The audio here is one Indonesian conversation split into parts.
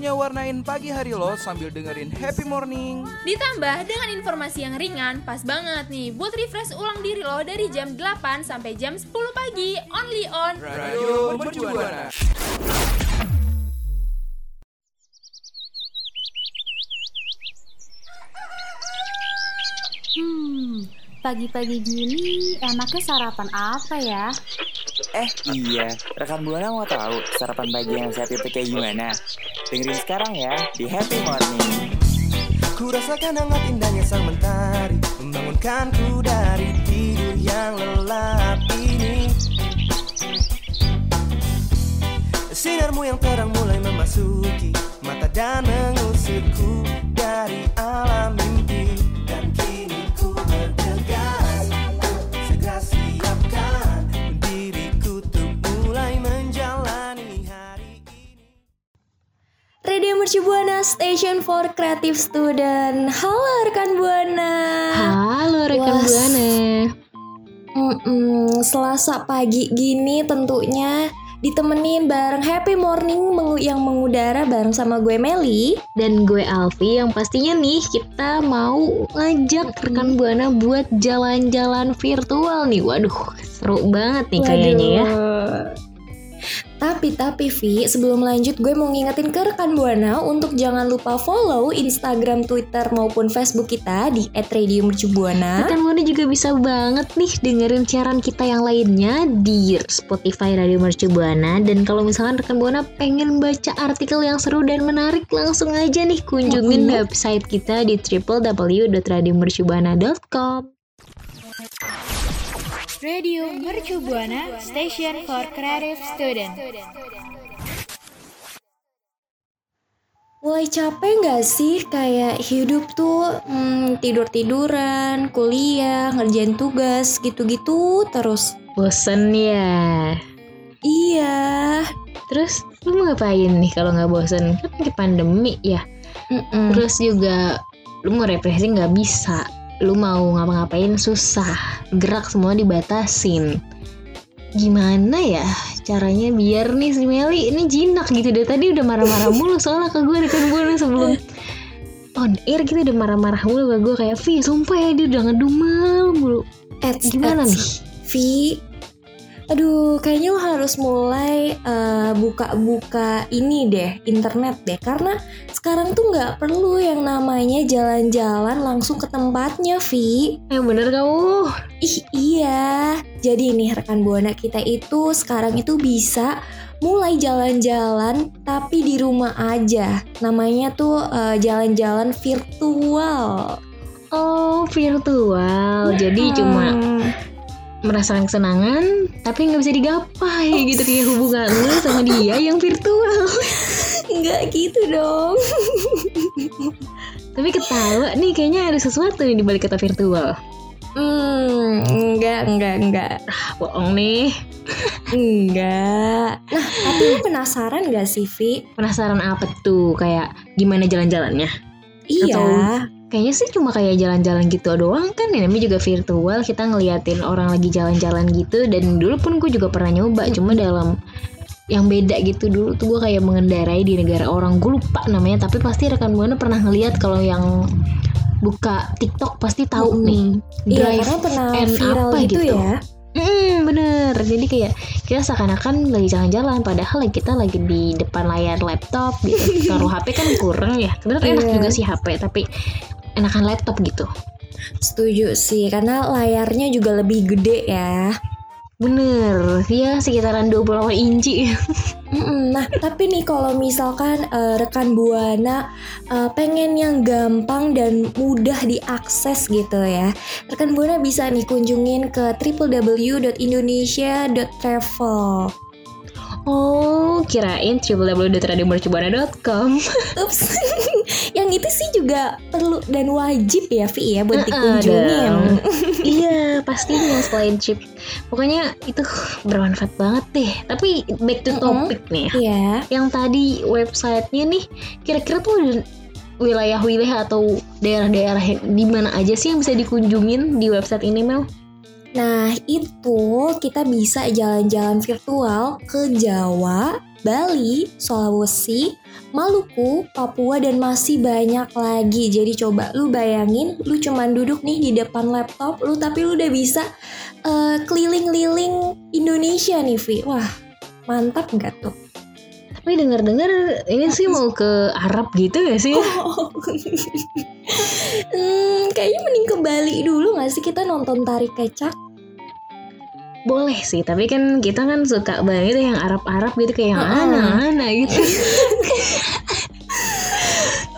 waktunya warnain pagi hari lo sambil dengerin happy morning. Ditambah dengan informasi yang ringan, pas banget nih buat refresh ulang diri lo dari jam 8 sampai jam 10 pagi, only on Radio Mercubuana. Hmm, pagi-pagi gini enaknya sarapan apa ya? Eh iya, rekan Buana mau tahu sarapan pagi yang sehat itu kayak gimana? Dengerin sekarang ya di Happy Morning. Ku rasakan hangat indahnya sang mentari Membangunkanku dari tidur yang lelap ini Sinarmu yang terang mulai memasuki Mata dan mengusirku dari alam Mercu Buana Station for Creative Student Halo rekan Buana Halo rekan Wah. Buana. Mm-mm, Selasa pagi gini tentunya ditemenin bareng Happy Morning yang mengudara bareng sama gue Meli Dan gue Alfi yang pastinya nih kita mau ngajak rekan Buana buat jalan-jalan virtual nih. Waduh, seru banget nih kayaknya ya. Tapi tapi Vi, sebelum lanjut gue mau ngingetin ke rekan Buana untuk jangan lupa follow Instagram, Twitter maupun Facebook kita di @radiomercubuana. Rekan Buana juga bisa banget nih dengerin siaran kita yang lainnya di Spotify Radio Mercu Buana dan kalau misalkan rekan Buana pengen baca artikel yang seru dan menarik langsung aja nih kunjungin Mhm. website kita di www.radiomercubuana.com. Radio Mercu Buana Station for Creative Student. Mulai capek gak sih kayak hidup tuh hmm, tidur-tiduran, kuliah, ngerjain tugas gitu-gitu terus. Bosen ya. Iya. Terus lu mau ngapain nih kalau nggak bosen? Kan lagi pandemi ya. Mm-mm. Terus juga lu mau refreshing nggak bisa. Lu mau ngapa-ngapain susah. Gerak semua dibatasin. Gimana ya caranya biar nih si Meli ini jinak gitu deh tadi udah marah-marah mulu soalnya ke gue kan gue sebelum on air kita udah marah-marah mulu ke gue kayak Vi sumpah ya dia udah ngedumel mulu Eits, gimana nih Vi, aduh kayaknya lo harus mulai eh, buka-buka ini deh, internet deh. Karena sekarang tuh nggak perlu yang namanya jalan-jalan langsung ke tempatnya, Vi. yang bener kamu Ih iya, jadi nih rekan buana kita itu sekarang itu bisa mulai jalan-jalan tapi di rumah aja. Namanya tuh eh, jalan-jalan virtual. oh virtual jadi cuma Hmm. Merasakan kesenangan tapi nggak bisa digapai gitu kayak hubungan lu sama dia yang virtual nggak gitu dong. tapi ketawa nih kayaknya ada sesuatu nih di balik kata virtual Hmm, enggak, enggak, enggak. ah, bohong nih Enggak. Nah, tapi lu penasaran gak sih, Vi? penasaran apa tuh kayak gimana jalan-jalannya Iya. Atau- kayaknya sih cuma kayak jalan-jalan gitu doang kan ya namanya juga virtual kita ngeliatin orang lagi jalan-jalan gitu dan dulu pun gue juga pernah nyoba cuma dalam yang beda gitu dulu tuh gue kayak mengendarai di negara orang gue lupa namanya tapi pasti rekan buana pernah ngeliat kalau yang buka TikTok pasti tahu Mm-mm. nih Iya, drive karena pernah and viral apa gitu, gitu. ya. Hmm, bener. Jadi kayak kita seakan-akan lagi jalan-jalan, padahal kita lagi di depan layar laptop gitu. Taruh HP kan kurang ya. Sebenarnya enak Iya. juga sih HP, tapi enakan laptop gitu. Setuju sih, karena layarnya juga lebih gede ya. Bener, ya sekitaran 28 inci. Nah, tapi nih kalau misalkan eh, rekan buana eh, pengen yang gampang dan mudah diakses gitu ya, rekan buana bisa nih kunjungin ke www.indonesia.travel. Oh, kirain www.radiomercubuana.com. Ups, yang itu sih juga perlu dan wajib ya, Vi ya buat Heeh, dikunjungin. iya, pastinya selain chip. Pokoknya itu bermanfaat banget deh. Tapi back to topic nih. Iya. Yang tadi websitenya nih, kira-kira tuh wilayah-wilayah atau daerah-daerah di mana aja sih yang bisa dikunjungin di website ini Mel? Nah, itu kita bisa jalan-jalan virtual ke Jawa, Bali, Sulawesi, Maluku, Papua, dan masih banyak lagi. Jadi coba lu bayangin, lu cuman duduk nih di depan laptop lu, tapi lu udah bisa eh, keliling-keliling Indonesia nih, Vi. Wah, mantap gak tuh? Tapi dengar-dengar ini sih mau ke Arab gitu gak sih? hmm, kayaknya mending ke Bali dulu gak sih kita nonton tari kecak? Boleh sih, tapi kan kita kan suka banget yang Arab-Arab gitu kayak yang Heeh. ana-ana gitu.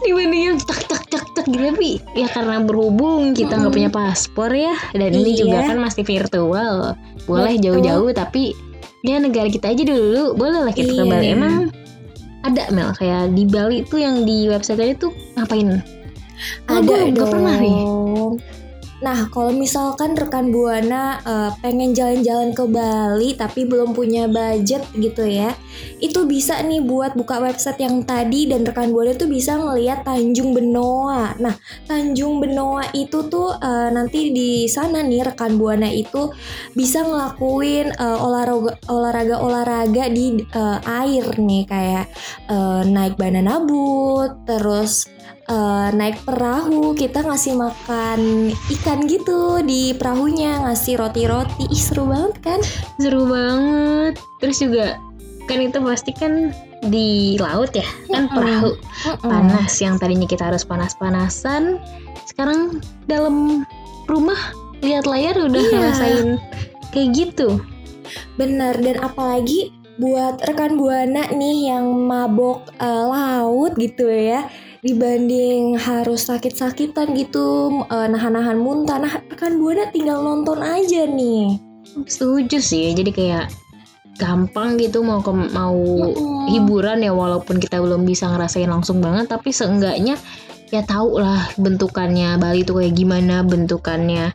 Dibanding yang tak tak tak tak gitu tapi ya karena berhubung kita nggak punya paspor ya dan ini Iya. juga kan masih virtual. Boleh jauh-jauh tapi ya negara kita aja dulu boleh lah kita ke Iya. Bali. Emang ada Mel kayak di Bali tuh yang di website tadi tuh ngapain? Oh, Ada gua nggak pernah nih. Nah, kalau misalkan rekan Buana eh, pengen jalan-jalan ke Bali tapi belum punya budget gitu ya, itu bisa nih buat buka website yang tadi dan rekan Buana tuh bisa ngelihat Tanjung Benoa. Nah, Tanjung Benoa itu tuh eh, nanti di sana nih rekan Buana itu bisa ngelakuin eh, olahraga olahraga-olahraga di eh, air nih kayak eh, naik banana boat, terus eh, naik perahu kita ngasih makan ikan gitu di perahunya ngasih roti-roti ih seru banget kan Seru banget. Terus juga kan itu pasti kan di laut ya kan Mm-mm. perahu panas yang tadinya kita harus panas-panasan sekarang dalam rumah lihat layar udah Iya. ngerasain kayak gitu bener dan apalagi buat rekan buana nih yang mabok eh, laut gitu ya dibanding harus sakit-sakitan gitu eh, nahan-nahan muntah nah rekan buana tinggal nonton aja nih setuju sih jadi kayak gampang gitu mau ke mau Mm-mm. hiburan ya walaupun kita belum bisa ngerasain langsung banget tapi seenggaknya ya tahu lah bentukannya Bali tuh kayak gimana bentukannya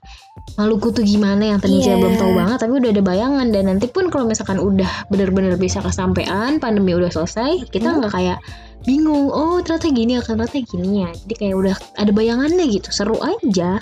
Maluku tuh gimana yang tadi saya Iya. belum tahu banget tapi udah ada bayangan dan nanti pun kalau misalkan udah bener-bener bisa kesampaian pandemi udah selesai kita Hmm. nggak kayak bingung oh ternyata gini akan ternyata gini ya jadi kayak udah ada bayangannya gitu seru aja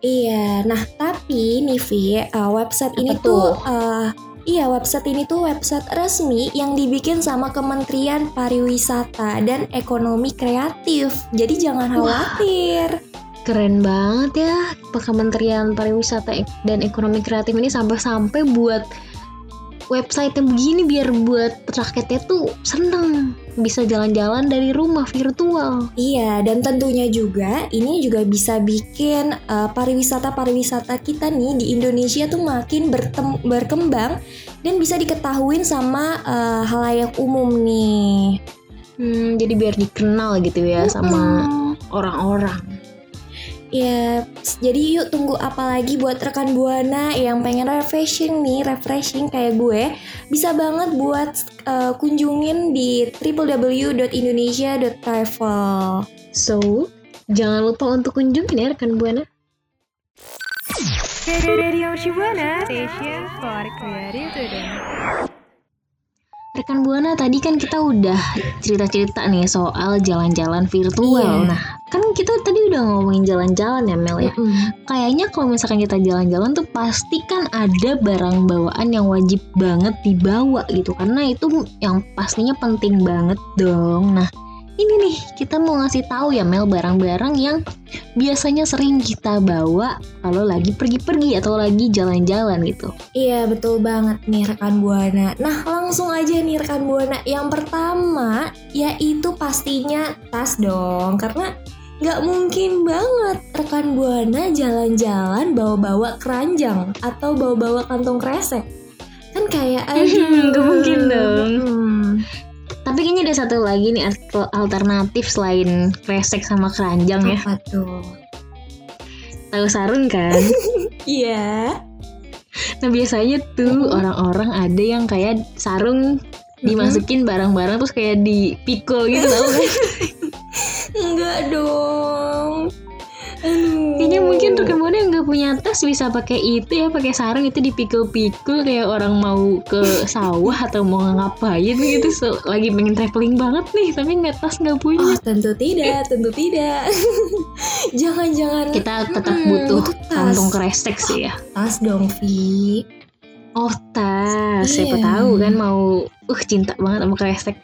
Iya, nah tapi nih Vi, uh, website ini Apa tuh, tuh? uh, iya website ini tuh website resmi yang dibikin sama Kementerian Pariwisata dan Ekonomi Kreatif. Jadi jangan khawatir. keren banget ya Kementerian Pariwisata dan Ekonomi Kreatif ini sampai-sampai buat website yang begini biar buat rakyatnya tuh seneng bisa jalan-jalan dari rumah virtual Iya, dan tentunya juga ini juga bisa bikin uh, pariwisata-pariwisata kita nih di Indonesia tuh makin bertem- berkembang dan bisa diketahuin sama uh, halayak umum nih. Hmm, jadi biar dikenal gitu ya sama Mm-mm. orang-orang Ya, jadi yuk tunggu apa lagi buat rekan Buana yang pengen refreshing nih, refreshing kayak gue, bisa banget buat uh, kunjungin di www.indonesia.travel. so jangan lupa untuk kunjungin ya rekan buana Radio Shibuana Station for Creative. Rekan Buana tadi kan kita udah cerita-cerita nih soal jalan-jalan virtual. Iya. Nah, kan kita tadi udah ngomongin jalan-jalan ya Mel ya. Kayaknya kalau misalkan kita jalan-jalan tuh pasti kan ada barang bawaan yang wajib banget dibawa gitu karena itu yang pastinya penting banget dong. Nah, ini nih kita mau ngasih tahu ya Mel barang-barang yang biasanya sering kita bawa kalau lagi pergi-pergi atau lagi jalan-jalan gitu. Iya betul banget nih rekan Buana. Nah langsung aja nih rekan Buana. Yang pertama yaitu pastinya tas dong, karena nggak mungkin banget rekan Buana jalan-jalan bawa-bawa keranjang atau bawa-bawa kantong kresek. kayak aduh Gak mungkin dong. Hmm. Tapi kayaknya ada satu lagi nih al- alternatif selain kresek sama keranjang ya. apa tuh Tahu sarung kan? iya Nah biasanya tuh orang-orang ada yang kayak sarung dimasukin barang-barang terus kayak dipikul gitu tau kan? Enggak dong aduh Kayaknya mungkin buana yang nggak punya tas bisa pakai itu ya, pakai sarung itu dipikul-pikul kayak orang mau ke sawah atau mau ngapain gitu, so, lagi pengen traveling banget nih, tapi nggak tas nggak Oh punya. tentu tidak, tentu tidak. Jangan-jangan Kita tetap Hmm, butuh kantong kresek sih ya. tas dong, Vi. Oh tas, siapa Iya. tahu kan mau uh cinta banget sama kresek.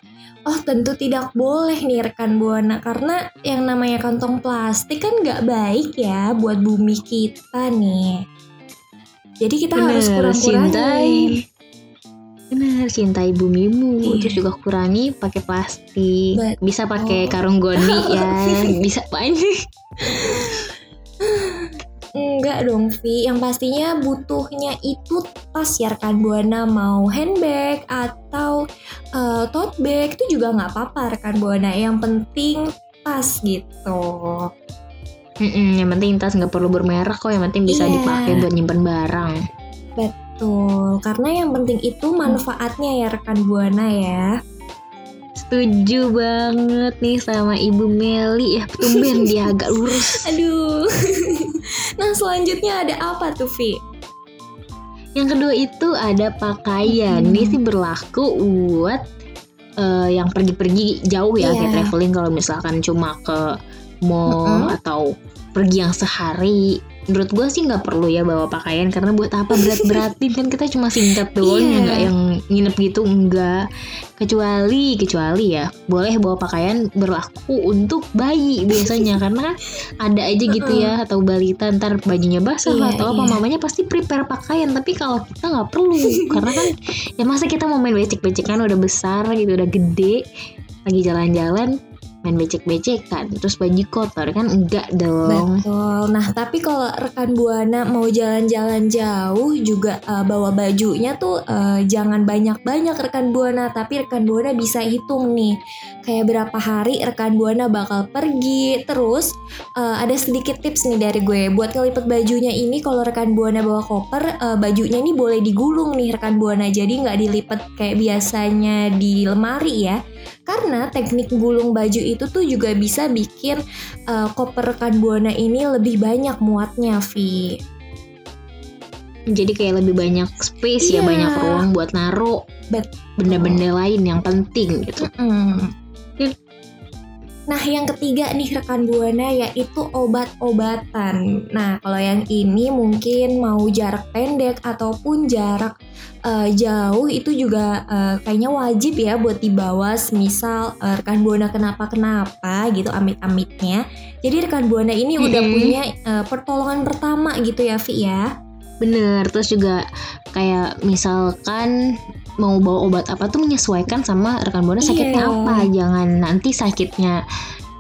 Oh tentu tidak boleh nih rekan buana karena yang namanya kantong plastik kan nggak baik ya buat bumi kita nih. Jadi kita harus Bener, kurang-kurangi. cintai. Benar, cintai bumimu. Iya. Terus juga kurangi pakai plastik. Betul. Bisa pakai karung goni ya. Bisa banyak. Enggak dong, Vi. Yang pastinya butuhnya itu tas ya rekan buana mau handbag atau eh, tote bag itu juga nggak apa-apa rekan buana. Yang penting tas gitu. Mm-mm, yang penting tas nggak perlu bermerek kok. Yang penting bisa Iya. dipakai buat nyimpen barang. Betul, karena yang penting itu manfaatnya ya rekan buana ya. Setuju banget nih sama Ibu Meli ya. Tumben dia agak lurus. Aduh. nah selanjutnya ada apa tuh Vi? Yang kedua itu ada pakaian. Mm-mm. Ini sih berlaku buat eh, yang pergi-pergi jauh ya Iya. kayak traveling kalau misalkan cuma ke mall Mm-mm. atau pergi yang sehari. Menurut gue sih nggak perlu ya bawa pakaian karena buat apa berat-beratin kan kita cuma singkat doang Iya. ya nggak yang nginep gitu enggak. Kecuali kecuali ya boleh bawa pakaian berlaku untuk bayi biasanya karena ada aja gitu ya atau balita ntar bajunya basah Iya, atau apa iya. mamanya pasti prepare pakaian tapi kalau kita nggak perlu karena kan ya masa kita mau main becek-becekan udah besar gitu udah gede lagi jalan-jalan main becek-becekan terus baju kotor kan enggak dong Betul. Nah tapi kalau rekan buana mau jalan-jalan jauh juga eh, bawa bajunya tuh eh, jangan banyak-banyak rekan buana, tapi rekan buana bisa hitung nih kayak berapa hari rekan buana bakal pergi. Terus eh, ada sedikit tips nih dari gue buat ngelipet bajunya ini kalau rekan buana bawa koper eh, bajunya ini boleh digulung nih rekan buana jadi nggak dilipet kayak biasanya di lemari ya. Karena teknik gulung baju itu tuh juga bisa bikin uh, koper rekan buana ini lebih banyak muatnya, Vi. jadi kayak lebih banyak space ya Iya. banyak ruang buat naruh benda-benda lain yang penting gitu Mm. Nah, yang ketiga nih rekan buana yaitu obat-obatan. Nah, kalau yang ini mungkin mau jarak pendek ataupun jarak uh, jauh itu juga uh, kayaknya wajib ya buat dibawa. Misal uh, rekan buana kenapa-kenapa gitu amit-amitnya. Jadi rekan buana ini udah Mm-mm. punya uh, pertolongan pertama gitu ya, Vi ya. bener terus juga kayak misalkan mau bawa obat apa tuh menyesuaikan sama rekan buana sakitnya Iya. apa. Jangan nanti sakitnya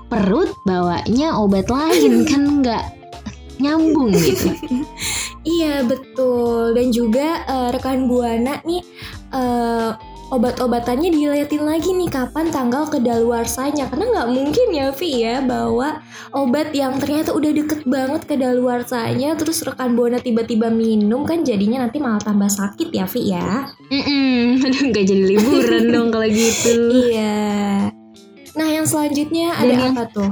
perut bawanya obat lain kan nggak nyambung gitu. Iya betul. Dan juga eh, rekan buana nih eh, obat-obatannya diliatin lagi nih kapan tanggal kedaluarsanya karena nggak mungkin ya Vi ya bawa obat yang ternyata udah deket banget kedaluarsanya terus rekan buana tiba-tiba minum kan jadinya nanti malah tambah sakit ya Vi ya. Aduh nggak jadi liburan dong kalau gitu Iya. Nah yang selanjutnya Dan ada yang- apa tuh?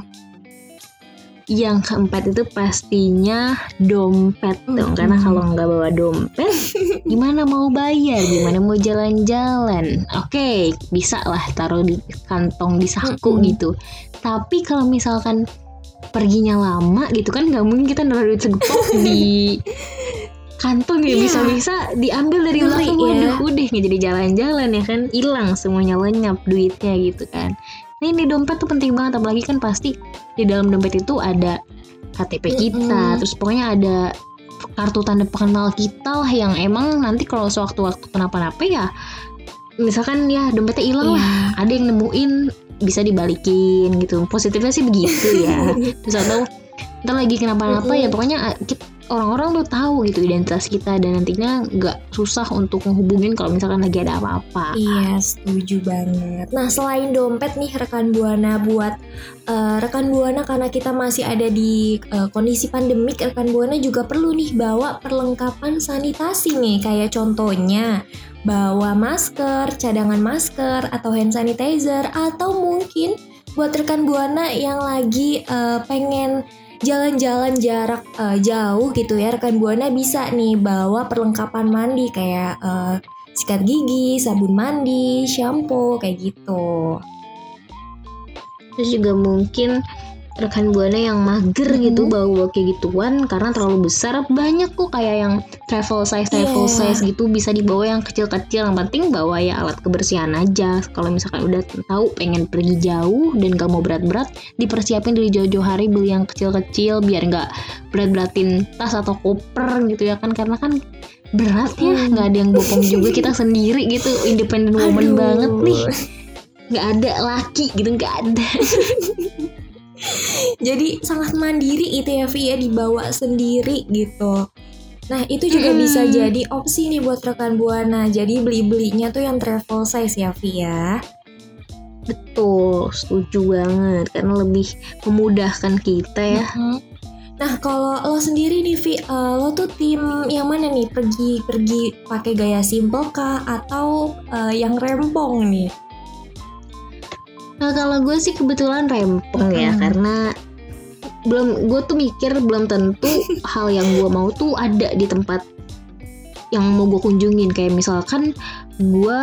Yang keempat itu pastinya dompet dong karena kalau nggak bawa dompet gimana mau bayar? Gimana mau jalan-jalan? Oke bisa lah taruh di kantong di saku Mm-mm. gitu. Tapi kalau misalkan perginya lama gitu kan nggak mungkin kita naruh duit segepok di kantong ya. Iya. bisa-bisa diambil dari belakang ya. waduh udah nggak jadi jalan-jalan ya kan. Hilang semuanya lenyap duitnya gitu kan Nah, ini dompet tuh penting banget apalagi kan pasti di dalam dompet itu ada KTP kita, Mm-mm. terus pokoknya ada kartu tanda pengenal kita lah yang emang nanti kalau sewaktu-waktu kenapa-napa ya misalkan ya dompetnya hilang lah, Iya. ada yang nemuin bisa dibalikin gitu. Positifnya sih begitu ya. terus atau ntar lagi kenapa-napa ya Mm-mm. pokoknya kit- orang-orang tuh tahu gitu identitas kita dan nantinya nggak susah untuk menghubungin kalau misalkan lagi ada apa-apa. Iya, setuju banget. Nah, selain dompet nih rekan Buana buat eh, rekan Buana karena kita masih ada di eh, kondisi pandemik, rekan Buana juga perlu nih bawa perlengkapan sanitasi nih, kayak contohnya bawa masker, cadangan masker atau hand sanitizer atau mungkin buat rekan Buana yang lagi eh, pengen jalan-jalan jarak eh, jauh gitu ya, rekan Buana bisa nih bawa perlengkapan mandi kayak eh, sikat gigi, sabun mandi, shampoo kayak gitu. Terus juga mungkin rekan buana yang mager Mhm. gitu bawa kayak gituan karena terlalu besar banyak kok kayak yang travel size travel Iya. size gitu bisa dibawa yang kecil-kecil yang penting bawa ya alat kebersihan aja kalau misalkan udah tahu pengen pergi jauh dan gak mau berat-berat dipersiapin dari jauh-jauh hari beli yang kecil-kecil biar nggak berat-beratin tas atau koper gitu ya kan karena kan berat ya Hmm. nggak ada yang bopong juga kita sendiri gitu independent woman Aduh. banget nih nggak ada laki gitu nggak ada Jadi sangat mandiri itu ya Vi ya dibawa sendiri gitu. Nah itu juga Mm-mm. bisa jadi opsi nih buat rekan buana. Jadi beli-belinya tuh yang travel size ya Vi ya. Betul, setuju banget karena lebih memudahkan kita ya. Mhm. Nah kalau lo sendiri nih Vi, eh, lo tuh tim yang mana nih? Pergi pergi pakai gaya simple kah atau eh, yang rempong nih? Nah kalau gue sih kebetulan rempong ya karena belum gue tuh mikir belum tentu hal yang gue mau tuh ada di tempat yang mau gue kunjungin kayak misalkan gue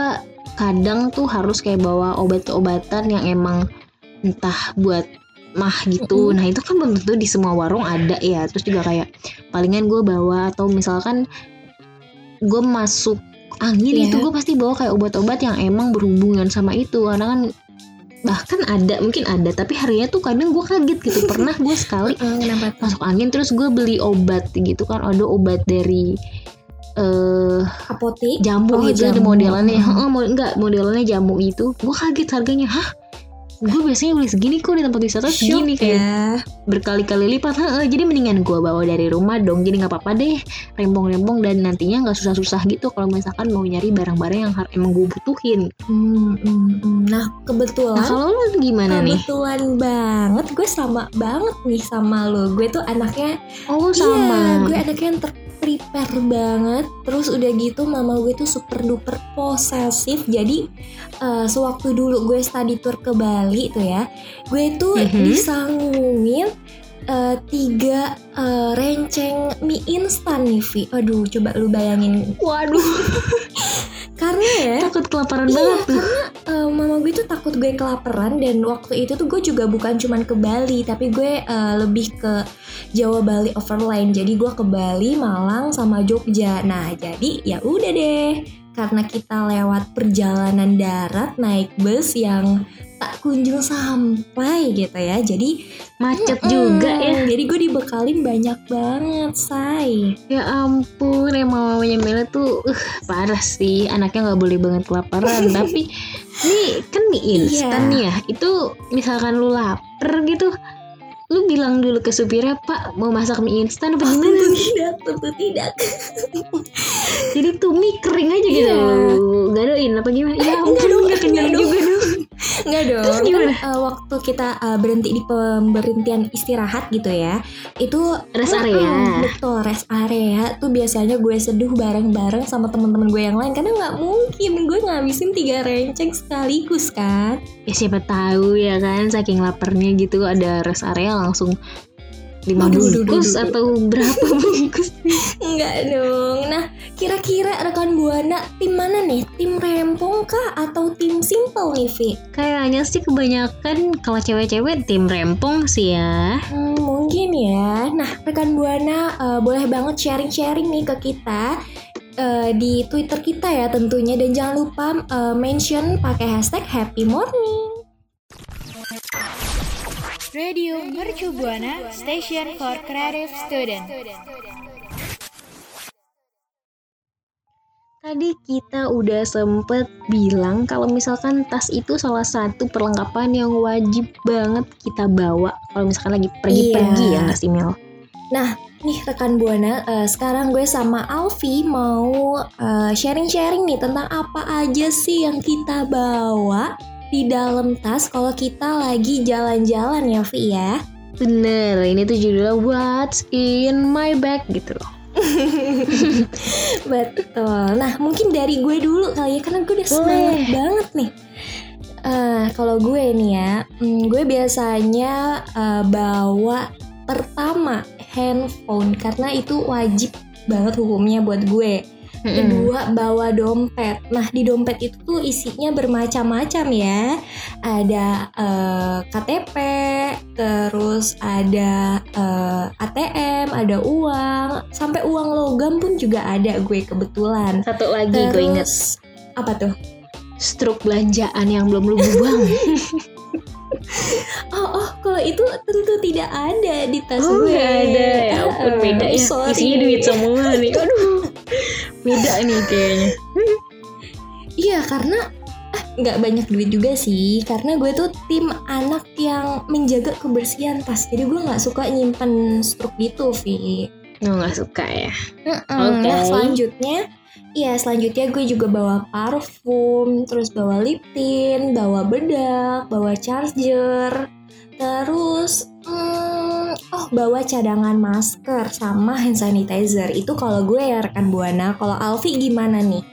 kadang tuh harus kayak bawa obat-obatan yang emang entah buat mah gitu. Nah itu kan belum tentu di semua warung ada ya. Terus juga kayak palingan gue bawa atau misalkan gue masuk angin Iya. itu gue pasti bawa kayak obat-obat yang emang berhubungan sama itu karena kan bahkan ada mungkin ada tapi harganya tuh kadang gue kaget gitu pernah gue sekali kenapa tuh? masuk angin terus gue beli obat gitu kan ada obat dari eh Apotek? jamu Oh, gitu ada jamu. modelannya Hmm. Enggak modelannya jamu itu gue kaget harganya hah gue biasanya beli segini kok di tempat wisata segini kayak ya. berkali-kali lipat. Jadi mendingan gue bawa dari rumah dong. Jadi nggak apa-apa deh rempong-rempong dan nantinya nggak susah-susah gitu kalau misalkan mau nyari barang-barang yang emang gue butuhin. Hmm, hmm, hmm. Nah kebetulan nah kalau lu gimana nih? Kebetulan banget gue sama banget nih sama lo. Gue tuh anaknya oh Iya sama gue anaknya yang terprepare banget. Terus udah gitu mama gue tuh super duper posesif. Jadi eh, sewaktu dulu gue study tour ke Bali tuh ya Gue tuh Mhm. disangungin eh, tiga eh, renceng mie instan nih Vi. Aduh coba lu bayangin. Waduh Karena ya takut kelaparan Iya, banget tuh karena eh, mama gue tuh takut gue kelaparan dan waktu itu tuh gue juga bukan cuman ke Bali tapi gue eh, lebih ke Jawa Bali overline. Jadi gue ke Bali, Malang sama Jogja. Nah, jadi ya udah deh. Karena kita lewat perjalanan darat naik bus yang tak kunjung sampai gitu ya. Jadi macet mm, juga ya Jadi dibekalin banyak banget, say. ya ampun emang mamanya Mela tuh uh, parah sih anaknya nggak boleh banget kelaparan tapi nih kan mie instan Iya. nih ya itu misalkan lu lapar gitu lu bilang dulu ke supirnya pak mau masak mie instan apa gimana Tentu tidak, tentu tidak. jadi tuh mie kering aja gitu Iya. lu gadoin apa gimana ya ampun nggak kenyang juga dong Enggak dong. Terus Kan, gimana? eh, waktu kita eh, berhenti di pemberhentian istirahat gitu ya, itu Rest area. betul rest area tuh biasanya gue seduh bareng-bareng sama teman-teman gue yang lain karena nggak mungkin gue ngabisin tiga renceng sekaligus kan. ya siapa tahu ya kan saking laparnya gitu ada rest area langsung lima bungkus atau berapa bungkus Enggak dong. Nah, kira-kira rekan buana tim mana nih? Tim rempong kah atau tim simple nih, Vi? Kayaknya sih kebanyakan kalau cewek-cewek tim rempong sih ya. Hmm, mungkin ya. Nah, rekan Buana eh, boleh banget sharing-sharing nih ke kita eh, di Twitter kita ya tentunya dan jangan lupa eh, mention pakai hashtag Happy Morning. Radio Mercu Buana Station for Creative Student. Tadi kita udah sempet bilang kalau misalkan tas itu salah satu perlengkapan yang wajib banget kita bawa kalau misalkan lagi pergi-pergi Iya. ya nggak sih Mel? nih rekan buana, eh, sekarang gue sama Alfi mau eh, sharing-sharing nih tentang apa aja sih yang kita bawa di dalam tas kalau kita lagi jalan-jalan ya, Vi ya. Bener, ini tuh judulnya What's in my bag gitu loh. Betul. Nah, mungkin dari gue dulu kali ya, karena gue udah semangat Boleh. banget nih. Eh, kalau gue nih ya, hmm, gue biasanya eh, bawa pertama handphone karena itu wajib banget hukumnya buat gue. Mm-mm. Kedua bawa dompet. Nah di dompet itu tuh isinya bermacam-macam ya. Ada eh, KTP, terus ada eh, ATM, ada uang, sampai uang logam pun juga ada gue kebetulan. Satu lagi gue inget Terus apa tuh? struk belanjaan yang belum lu buang. Oh oh kalau itu tentu tidak ada di tas Oh, gue. ada. Ya ampun, beda ya. sorry. Isinya duit semua nih. Aduh. Beda nih kayaknya. Iya karena ah, nggak banyak duit juga sih karena gue tuh tim anak yang menjaga kebersihan tas jadi gue nggak suka nyimpen struk gitu Vi. No, nggak suka ya. Mm-mm. Oke. Nah selanjutnya Iya selanjutnya gue juga bawa parfum Terus bawa lip tint Bawa bedak Bawa charger Terus hmm, Oh bawa cadangan masker Sama hand sanitizer Itu kalau gue ya rekan Buana Kalau Alfi gimana nih?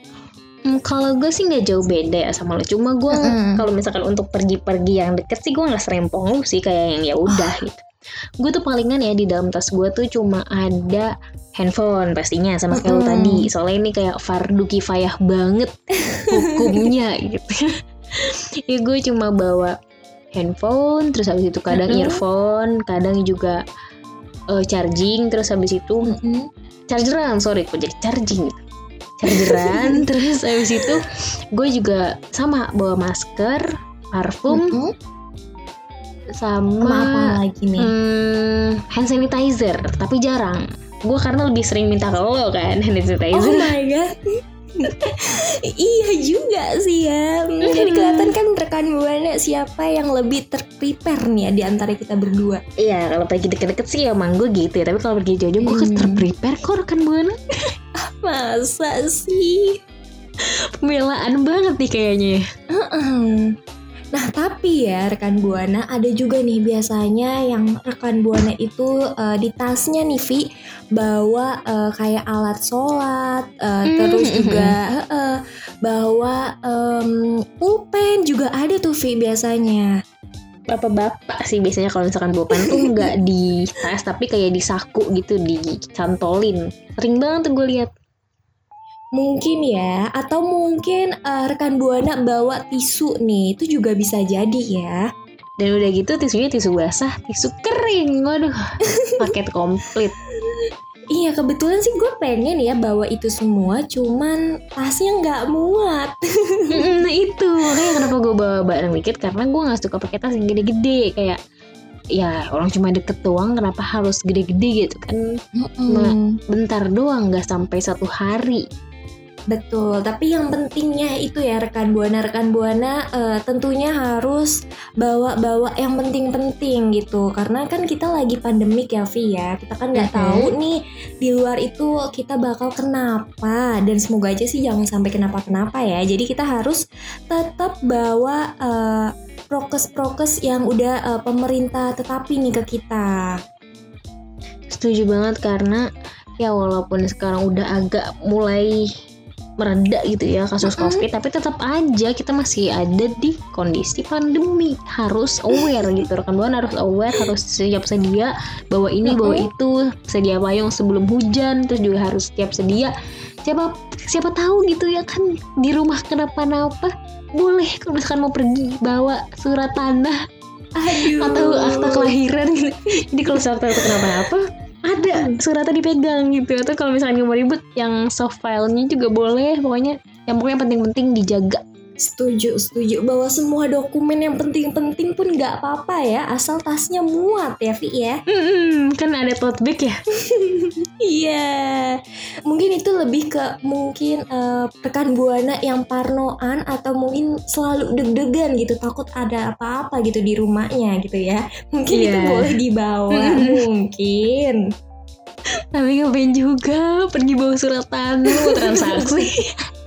Hmm, kalau gue sih nggak jauh beda ya sama lo. Cuma gue Mm-mm. kalau misalkan untuk pergi-pergi yang deket sih gue nggak serempong lu sih kayak yang ya udah gitu. Gue tuh palingan ya di dalam tas gue tuh cuma ada handphone pastinya sama kayak lo Mm-mm. tadi. Soalnya ini kayak fardu kifayah banget hukumnya gitu. ya gue cuma bawa handphone terus habis itu kadang Mm-mm. earphone, kadang juga eh, charging terus habis itu Mm-mm. chargeran sorry kok jadi charging gitu chargeran terus habis itu gue juga sama bawa masker parfum Mm-mm. sama Sama apa lagi nih? hmm, hand sanitizer tapi jarang gue karena lebih sering minta ke lo kan hand Oh sanitizer my god. iya juga sih ya. Jadi kelihatan kan rekan buana siapa yang lebih terprepare nih ya di antara kita berdua. iya kalau pergi deket-deket sih emang gue gitu ya tapi kalau pergi jauh-jauh gue Hmm. terprepare kok rekan buana Masa sih? pembelaan banget nih kayaknya Heeh. Nah tapi ya rekan buana ada juga nih biasanya yang rekan buana itu eh, di tasnya nih Vi bawa eh, kayak alat sholat, eh, Hmm, terus hmm, juga heeh, bawa em, pulpen juga ada tuh Vi biasanya. bapak-bapak sih biasanya kalau misalkan pan tuh nggak di tas tapi kayak di saku gitu dicantolin sering banget tuh gue lihat Mungkin ya, atau mungkin eh, rekan buana bawa tisu nih, itu juga bisa jadi ya. dan udah gitu tisunya tisu basah tisu kering waduh paket komplit Iya kebetulan sih gue pengen ya bawa itu semua, cuman tasnya nggak muat. Nah itu makanya kenapa gue bawa barang dikit karena gue nggak suka pakai tas yang gede-gede kayak ya orang cuma deket doang kenapa harus gede-gede gitu kan Mm, bentar doang nggak sampai satu hari Betul, tapi yang pentingnya itu ya rekan buana rekan buana eh, tentunya harus bawa-bawa yang penting-penting gitu, karena kan kita lagi pandemik ya Vi ya, kita kan nggak tahu nih di luar itu kita bakal kenapa dan semoga aja sih jangan sampai kenapa-kenapa ya. Jadi kita harus tetap bawa eh, prokes-prokes yang udah eh, pemerintah tetapi nih ke kita. setuju banget karena ya walaupun sekarang udah agak mulai mereda gitu ya kasus Mm-mm. covid tapi tetap aja kita masih ada di kondisi pandemi harus aware gitu rekan buana harus aware harus siap sedia bawa ini bawa Mm-mm. itu sedia payung sebelum hujan terus juga harus siap sedia siapa siapa tahu gitu ya kan di rumah kenapa-napa boleh kalau misalkan mau pergi bawa surat tanah Aduh. atau akta kelahiran gitu. Jadi kalau surat itu kenapa-napa ada suratnya dipegang gitu. Atau kalau misalnya mau ribut yang soft filenya juga boleh pokoknya. Yang pokoknya penting-penting dijaga Setuju, setuju bahwa semua dokumen yang penting-penting pun nggak apa-apa ya, asal tasnya muat ya, Vi ya. Mm-mm, kan ada tote bag ya Iya, mungkin itu lebih ke mungkin eh, rekan buana yang parnoan atau mungkin selalu deg-degan gitu, takut ada apa-apa gitu di rumahnya gitu ya. Mungkin itu Iya. boleh dibawa, mungkin. Tapi ngapain juga pergi bawa surat tanah transaksi.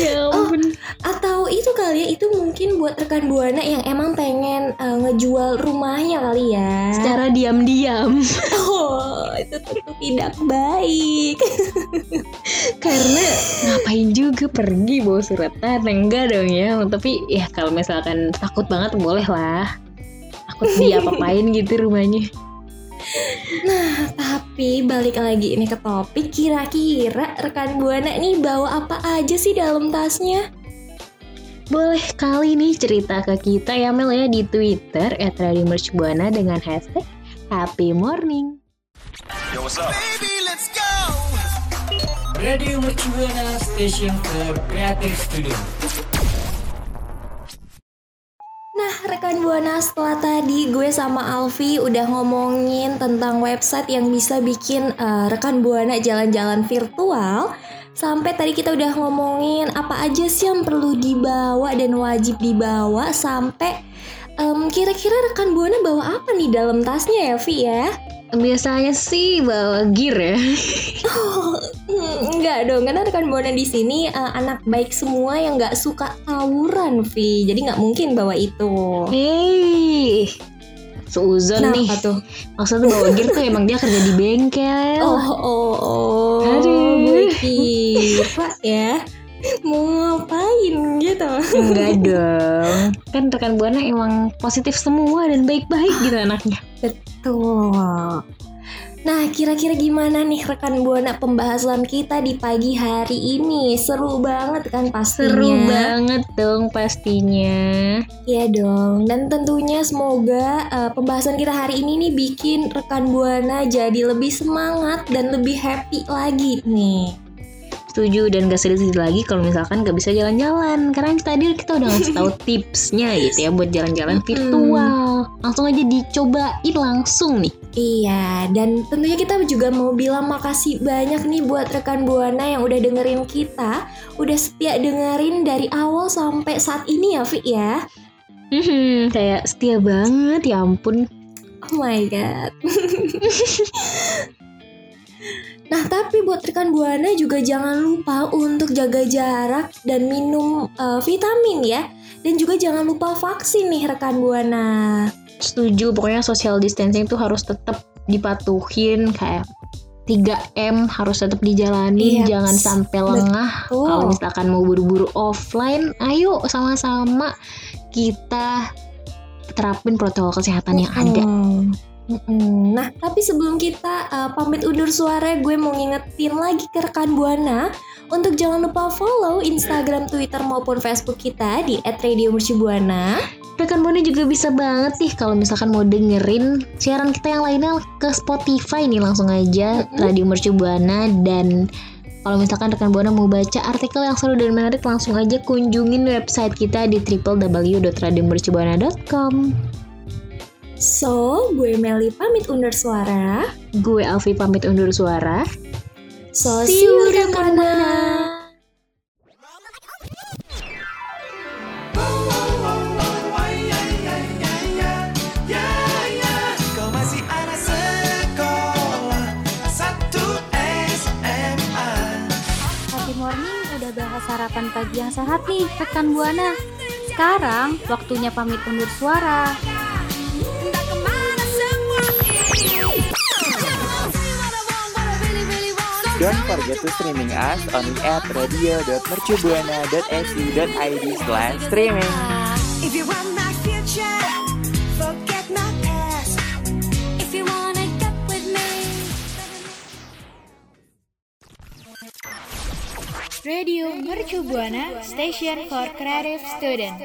ya ampun. Atau itu kali ya itu mungkin buat rekan buana yang emang pengen eh, ngejual rumahnya kali ya. Secara diam-diam. Oh, itu tentu tidak baik. Karena ngapain juga pergi bawa surat tanah enggak dong ya. Tapi ya kalau misalkan takut banget boleh lah. Takut dia apain gitu rumahnya. Tapi balik lagi ini ke topik, kira-kira rekan buana nih bawa apa aja sih dalam tasnya? Boleh kali nih cerita ke kita ya Mel ya di Twitter @radiomercubuana dengan hashtag Happy Morning. Radio Mercubuana Station for Creative Studio. Rekan Buana setelah tadi gue sama Alfi udah ngomongin tentang website yang bisa bikin eh, rekan Buana jalan-jalan virtual. Sampai tadi kita udah ngomongin apa aja sih yang perlu dibawa dan wajib dibawa sampai em, kira-kira rekan Buana bawa apa nih dalam tasnya ya, Vi ya? Biasanya sih bawa gear ya. Oh, enggak dong, karena rekan Buana di sini eh, anak baik semua yang nggak suka tawuran, Vi. Jadi nggak mungkin bawa itu. Hei, seuzon nih. Kenapa tuh? Maksudnya bawa gear tuh emang dia kerja di bengkel. Oh, oh, oh. Aduh. Kira ya. Mau ngapain gitu. Enggak dong. Kan rekan Buana emang positif semua dan baik-baik gitu anaknya. Tuh. Nah, kira-kira gimana nih rekan Buana pembahasan kita di pagi hari ini? Seru banget kan pastinya. Seru banget dong pastinya. Iya dong. Dan tentunya semoga uh, pembahasan kita hari ini nih bikin rekan Buana jadi lebih semangat dan lebih happy lagi nih. Setuju dan gak sedih-sedih lagi kalau misalkan gak bisa jalan-jalan. Karena tadi kita udah ngasih tahu tipsnya gitu ya buat jalan-jalan virtual. Langsung aja dicobain langsung nih. Iya, dan tentunya kita juga mau bilang makasih banyak nih buat rekan Buana yang udah dengerin kita, udah setia dengerin dari awal sampai saat ini ya, Vi ya. Mhm, Kayak setia banget ya ampun. Oh my god. nah, tapi buat rekan Buana juga jangan lupa untuk jaga jarak dan minum eh, vitamin ya. Dan juga jangan lupa vaksin nih rekan Buana. Setuju pokoknya social distancing tuh harus tetap dipatuhin kayak 3M harus tetap dijalanin Iya, jangan sampai lengah betul. kalau misalkan mau buru-buru offline ayo sama-sama kita terapin protokol kesehatan yang ada. Mm-mm. Nah, tapi sebelum kita uh, pamit undur suara, gue mau ngingetin lagi ke rekan Buana untuk jangan lupa follow Instagram, Twitter maupun Facebook kita di @radiomercubuana. rekan Buana juga bisa banget nih kalau misalkan mau dengerin siaran kita yang lainnya ke Spotify nih langsung aja Radio Mercu Buana dan kalau misalkan rekan Buana mau baca artikel yang seru dan menarik langsung aja kunjungin website kita di www.radiomercubuana.com. So, gue Meli pamit undur suara. Gue Alfi pamit undur suara. So, See you bahas sarapan pagi yang sehat nih rekan Buana. Sekarang waktunya pamit undur suara. Don't forget to streaming us on at radio.mercubuana.su.id slash streaming. If you want my future Forget my past If you wanna get with me. Radio Mercu Buana Station for Creative Student.